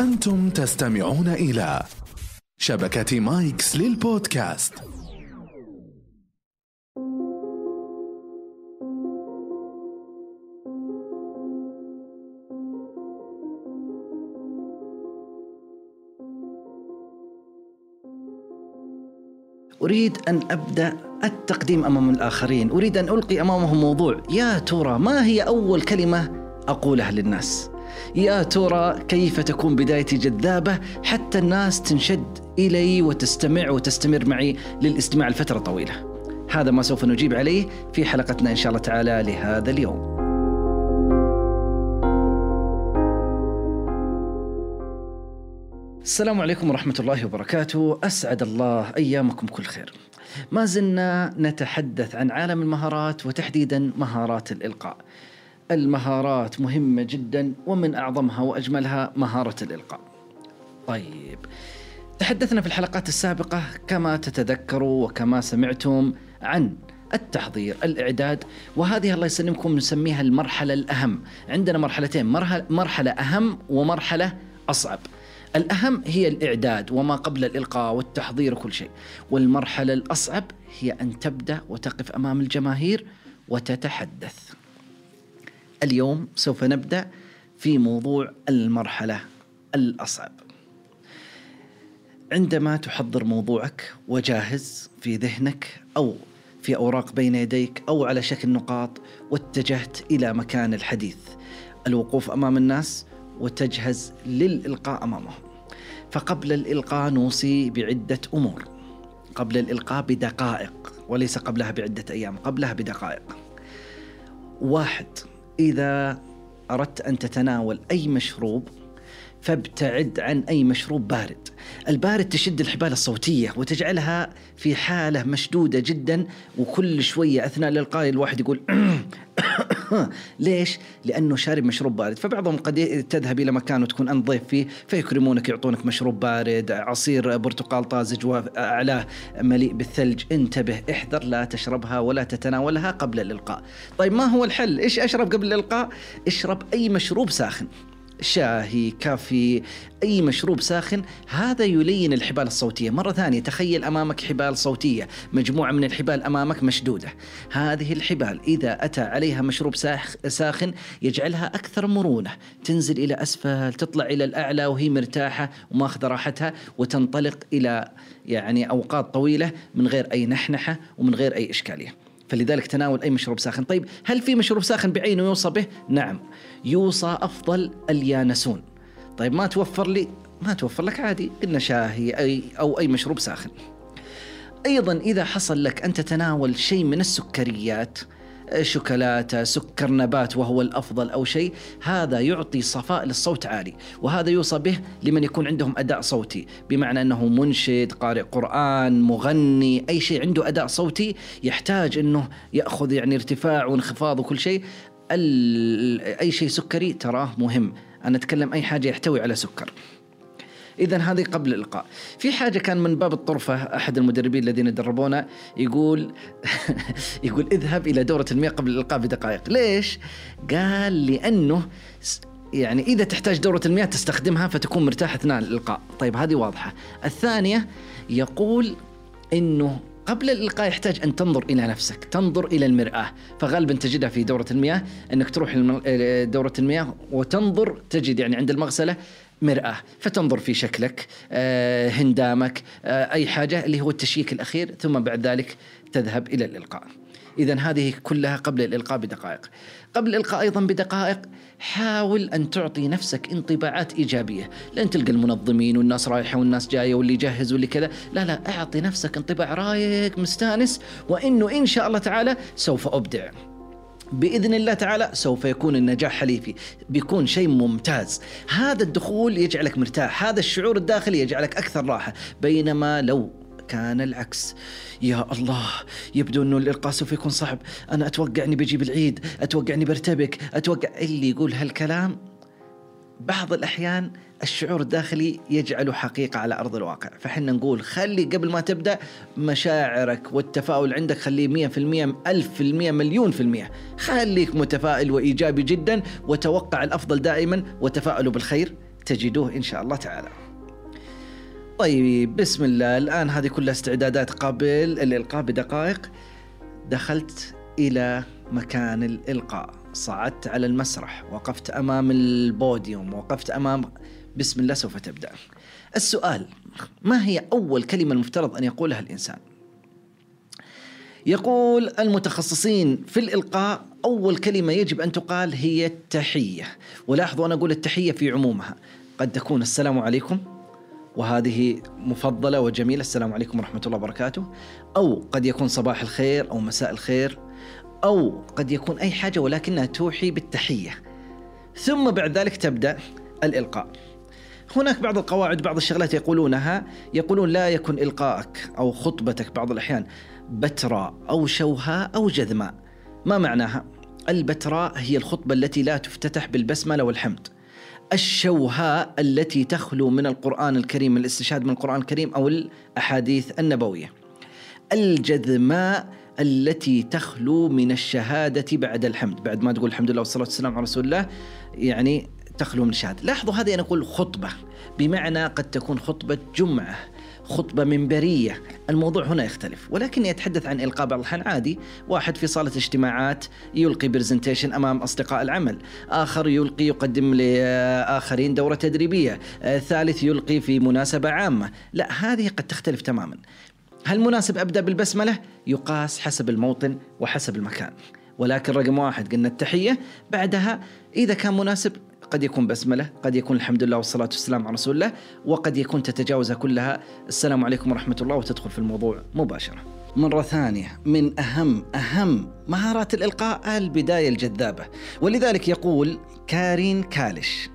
أنتم تستمعون إلى شبكة مايكس للبودكاست. أريد أن أبدأ التقديم أمام الآخرين. أريد أن ألقي أمامهم موضوع. يا ترى ما هي أول كلمة أقولها للناس؟ يا ترى كيف تكون بدايتي جذابة حتى الناس تنشد إلي وتستمع وتستمر معي للاستماع لفترة طويلة؟ هذا ما سوف نجيب عليه في حلقتنا إن شاء الله تعالى لهذا اليوم. السلام عليكم ورحمة الله وبركاته. أسعد الله أيامكم كل خير. ما زلنا نتحدث عن عالم المهارات وتحديدا مهارات الإلقاء. المهارات مهمة جدا ومن أعظمها وأجملها مهارة الإلقاء. طيب تحدثنا في الحلقات السابقة كما تتذكروا وكما سمعتم عن التحضير الإعداد وهذه الله يسلمكم نسميها المرحلة الأهم. عندنا مرحلتين مرحلة أهم ومرحلة أصعب. الأهم هي الإعداد وما قبل الإلقاء والتحضير وكل شيء. والمرحلة الأصعب هي أن تبدأ وتقف أمام الجماهير وتتحدث. اليوم سوف نبدأ في موضوع المرحلة الأصعب. عندما تحضر موضوعك وجاهز في ذهنك أو في أوراق بين يديك أو على شكل نقاط واتجهت إلى مكان الحديث الوقوف أمام الناس وتجهز للإلقاء أمامهم. فقبل الإلقاء نوصي بعدة أمور. قبل الإلقاء بدقائق وليس قبلها بعدة أيام قبلها بدقائق. واحد إذا أردت أن تتناول أي مشروب فابتعد عن أي مشروب بارد. البارد تشد الحبال الصوتية وتجعلها في حالة مشدودة جدا وكل شوية أثناء الإلقاء الواحد يقول ليش؟ لأنه شارب مشروب بارد فبعضهم قد تذهب إلى مكان وتكون أنت ضيف فيه فيكرمونك يعطونك مشروب بارد عصير برتقال طازج وأعلاه مليء بالثلج انتبه احذر لا تشربها ولا تتناولها قبل الإلقاء طيب ما هو الحل؟ إيش أشرب قبل الإلقاء؟ اشرب أي مشروب ساخن شاهي كافي أي مشروب ساخن هذا يلين الحبال الصوتية. مرة ثانية تخيل أمامك حبال صوتية مجموعة من الحبال أمامك مشدودة. هذه الحبال إذا أتى عليها مشروب ساخن يجعلها أكثر مرونة. تنزل إلى أسفل تطلع إلى الأعلى وهي مرتاحة وماخذة راحتها وتنطلق إلى يعني أوقات طويلة من غير أي نحنحة ومن غير أي إشكالية. فلذلك تناول أي مشروب ساخن. طيب هل في مشروب ساخن بعينه يوصى به؟ نعم. يوصى أفضل اليانسون. طيب ما توفر لي ما توفر لك عادي. قلنا شاهي أي أو أي مشروب ساخن. أيضا إذا حصل لك أن تتناول شيء من السكريات شوكولاتة سكر نبات وهو الأفضل أو شيء هذا يعطي صفاء للصوت عالي وهذا يوصى به لمن يكون عندهم أداء صوتي بمعنى أنه منشد قارئ قرآن مغني أي شيء عنده أداء صوتي يحتاج أنه يأخذ يعني ارتفاع وانخفاض وكل شيء. أي شيء سكري تراه مهم. أنا أتكلم أي حاجة يحتوي على سكر. اذا هذه قبل الإلقاء. في حاجة كان من باب الطرفة أحد المدربين الذين دربونا يقول يقول اذهب إلى دورة المياه قبل الإلقاء بدقائق. ليش؟ قال لأنه يعني إذا تحتاج دورة المياه تستخدمها فتكون مرتاح أثناء الإلقاء. طيب هذه واضحة. الثانية يقول إنه قبل الإلقاء يحتاج أن تنظر إلى نفسك تنظر إلى المرآة. فغالبا تجدها في دورة المياه أنك تروح دورة المياه وتنظر تجد يعني عند المغسلة مرآة. فتنظر في شكلك آه، هندامك آه، أي حاجة اللي هو التشييك الأخير ثم بعد ذلك تذهب إلى الإلقاء. إذا هذه كلها قبل الإلقاء بدقائق. قبل الإلقاء أيضا بدقائق حاول أن تعطي نفسك انطباعات إيجابية. لأن تلقى المنظمين والناس رايحة والناس جاية واللي يجهز واللي كذا. لا لا أعطي نفسك انطباع رايق مستأنس وإنه إن شاء الله تعالى سوف أبدع. بإذن الله تعالى سوف يكون النجاح حليفي بيكون شيء ممتاز. هذا الدخول يجعلك مرتاح هذا الشعور الداخلي يجعلك أكثر راحة. بينما لو كان العكس يا الله يبدو أنه الالقاء سوف يكون صعب. أنا أتوقع أني بجيب العيد أتوقع أني برتبك أتوقع اللي يقول هالكلام بعض الأحيان الشعور الداخلي يجعله حقيقة على أرض الواقع. فحنا نقول خلي قبل ما تبدأ مشاعرك والتفاؤل عندك خليه مية في المية ألف في المية مليون في المية. خليك متفائل وإيجابي جدا وتوقع الأفضل دائما وتفاؤلوا بالخير تجدوه إن شاء الله تعالى. طيب بسم الله. الآن هذه كلها استعدادات قبل الإلقاء بدقائق. دخلت إلى مكان الإلقاء. صعدت على المسرح وقفت أمام البوديوم وقفت أمام بسم الله سوف تبدأ. السؤال ما هي أول كلمة المفترض أن يقولها الإنسان؟ يقول المتخصصين في الإلقاء أول كلمة يجب أن تقال هي التحية. ولاحظوا أنا أقول التحية في عمومها. قد تكون السلام عليكم وهذه مفضلة وجميلة. السلام عليكم ورحمة الله وبركاته. أو قد يكون صباح الخير أو مساء الخير. أو قد يكون أي حاجة ولكنها توحي بالتحية. ثم بعد ذلك تبدأ الإلقاء. هناك بعض القواعد بعض الشغلات يقولونها يقولون لا يكن إلقائك أو خطبتك بعض الأحيان بتراء أو شوهاء أو جذماء. ما معناها؟ البتراء هي الخطبة التي لا تفتتح بالبسملة والحمد. الشوهاء التي تخلو من القرآن الكريم الاستشهاد من القرآن الكريم أو الأحاديث النبوية. الجذماء التي تخلو من الشهادة بعد الحمد. بعد ما تقول الحمد لله والصلاة والسلام على رسول الله يعني تخلو من الشهادة. لاحظوا هذه أنا أقول خطبة. بمعنى قد تكون خطبة جمعة خطبة منبرية. الموضوع هنا يختلف. ولكني أتحدث عن إلقاء بعض الأحيان. عادي. واحد في صالة اجتماعات يلقي برزنتيشن أمام أصدقاء العمل. آخر يلقي يقدم لآخرين دورة تدريبية. ثالث يلقي في مناسبة عامة. لا هذه قد تختلف تماما. هل مناسب أبدأ بالبسملة؟ يقاس حسب الموطن وحسب المكان. ولكن رقم واحد قلنا التحية بعدها إذا كان مناسب قد يكون بسملة قد يكون الحمد لله والصلاة والسلام على رسول الله وقد يكون تتجاوزها كلها. السلام عليكم ورحمة الله وتدخل في الموضوع مباشرة. مرة ثانية من أهم أهم مهارات الإلقاء البداية الجذابة. ولذلك يقول كارين كالش.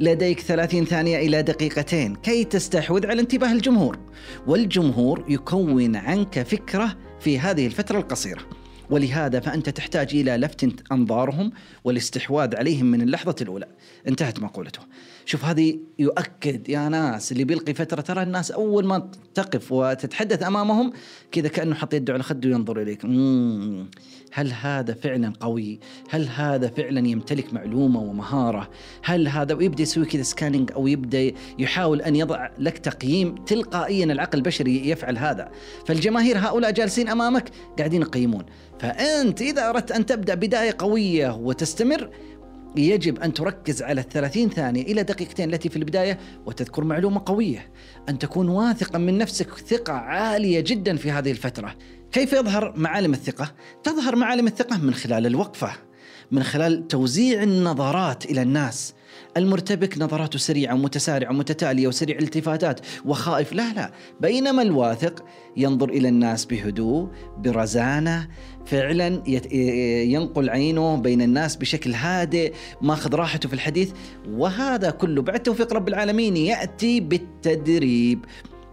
لديك 30 ثانية إلى دقيقتين كي تستحوذ على انتباه الجمهور والجمهور يكون عنك فكرة في هذه الفترة القصيرة. ولهذا فأنت تحتاج إلى لفت أنظارهم والاستحواذ عليهم من اللحظة الأولى انتهت مقولته شوف هذه يؤكد يا ناس اللي بيلقي فترة ترى الناس أول ما تقف وتتحدث أمامهم كذا كأنه حط يده على خده وينظر إليك. هل هذا فعلا قوي؟ هل هذا فعلا يمتلك معلومة ومهارة؟ هل هذا ويبدأ يسوي كذا سكاننج أو يبدأ يحاول أن يضع لك تقييم تلقائيا العقل البشري يفعل هذا فالجماهير هؤلاء جالسين أمامك قاعدين يقيمون فأنت إذا أردت أن تبدأ بداية قوية وتستمر يجب أن تركز على الثلاثين ثانية إلى دقيقتين التي في البداية وتذكر معلومة قوية. أن تكون واثقا من نفسك ثقة عالية جدا في هذه الفترة. كيف يظهر معالم الثقة؟ تظهر معالم الثقة من خلال الوقفة من خلال توزيع النظرات إلى الناس. المرتبك نظراته سريعة ومتسارعة ومتتالية وسريع الالتفاتات وخائف. لا لا بينما الواثق ينظر إلى الناس بهدوء برزانة فعلا ينقل عينه بين الناس بشكل هادئ ماخذ راحته في الحديث. وهذا كله بعد توفيق رب العالمين يأتي بالتدريب.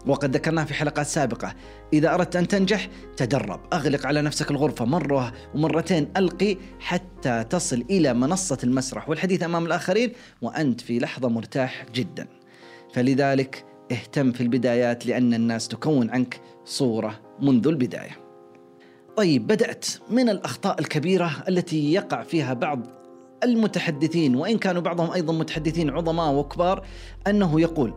وقد ذكرناه في حلقات سابقة. إذا أردت أن تنجح تدرب. أغلق على نفسك الغرفة مرة ومرتين. ألقي حتى تصل إلى منصة المسرح والحديث أمام الآخرين وأنت في لحظة مرتاح جدا. فلذلك اهتم في البدايات لأن الناس تكون عنك صورة منذ البداية. طيب بدأت من الأخطاء الكبيرة التي يقع فيها بعض المتحدثين وإن كانوا بعضهم أيضا متحدثين عظماء وكبار أنه يقول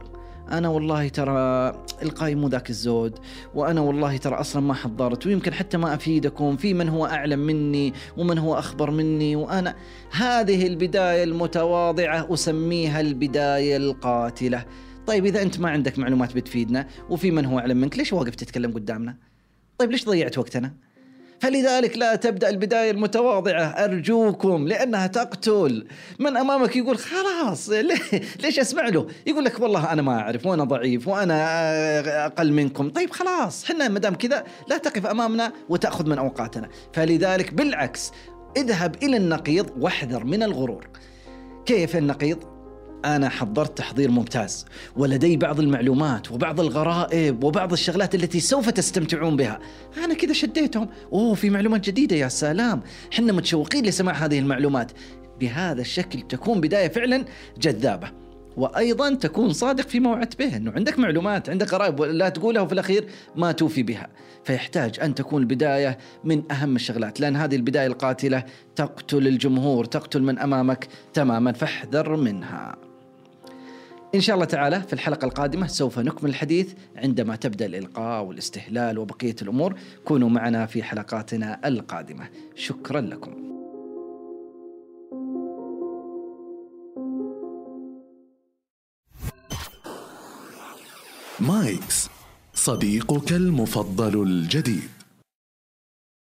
أنا والله ترى القاي مو ذاك الزود وأنا والله ترى أصلا ما حضرت ويمكن حتى ما أفيدكم في من هو أعلم مني ومن هو أخبر مني وأنا هذه البداية المتواضعة أسميها البداية القاتلة. طيب إذا أنت ما عندك معلومات بتفيدنا وفي من هو أعلم منك ليش واقف تتكلم قدامنا؟ طيب ليش ضيعت وقتنا؟ فلذلك لا تبدأ البداية المتواضعة. أرجوكم لأنها تقتل. من أمامك يقول خلاص ليش أسمع له؟ يقول لك والله أنا ما أعرف وأنا ضعيف وأنا أقل منكم. طيب خلاص إحنا ما دام كذا لا تقف أمامنا وتأخذ من أوقاتنا. فلذلك بالعكس اذهب إلى النقيض واحذر من الغرور. كيف النقيض؟ أنا حضرت تحضير ممتاز ولدي بعض المعلومات وبعض الغرائب وبعض الشغلات التي سوف تستمتعون بها. أنا كذا شديتهم. أوه في معلومات جديدة يا سلام. حنا متشوقين لسماع هذه المعلومات. بهذا الشكل تكون بداية فعلا جذابة. وأيضا تكون صادق فيما وعدت به إنه عندك معلومات عندك غرائب لا تقولها وفي الأخير ما توفي بها. فيحتاج أن تكون البداية من أهم الشغلات لأن هذه البداية القاتلة تقتل الجمهور تقتل من أمامك تماما فاحذر منها. إن شاء الله تعالى في الحلقة القادمة سوف نكمل الحديث عندما تبدأ الإلقاء والاستهلال وبقية الأمور. كونوا معنا في حلقاتنا القادمة. شكرا لكم. مايكس صديقك المفضل الجديد.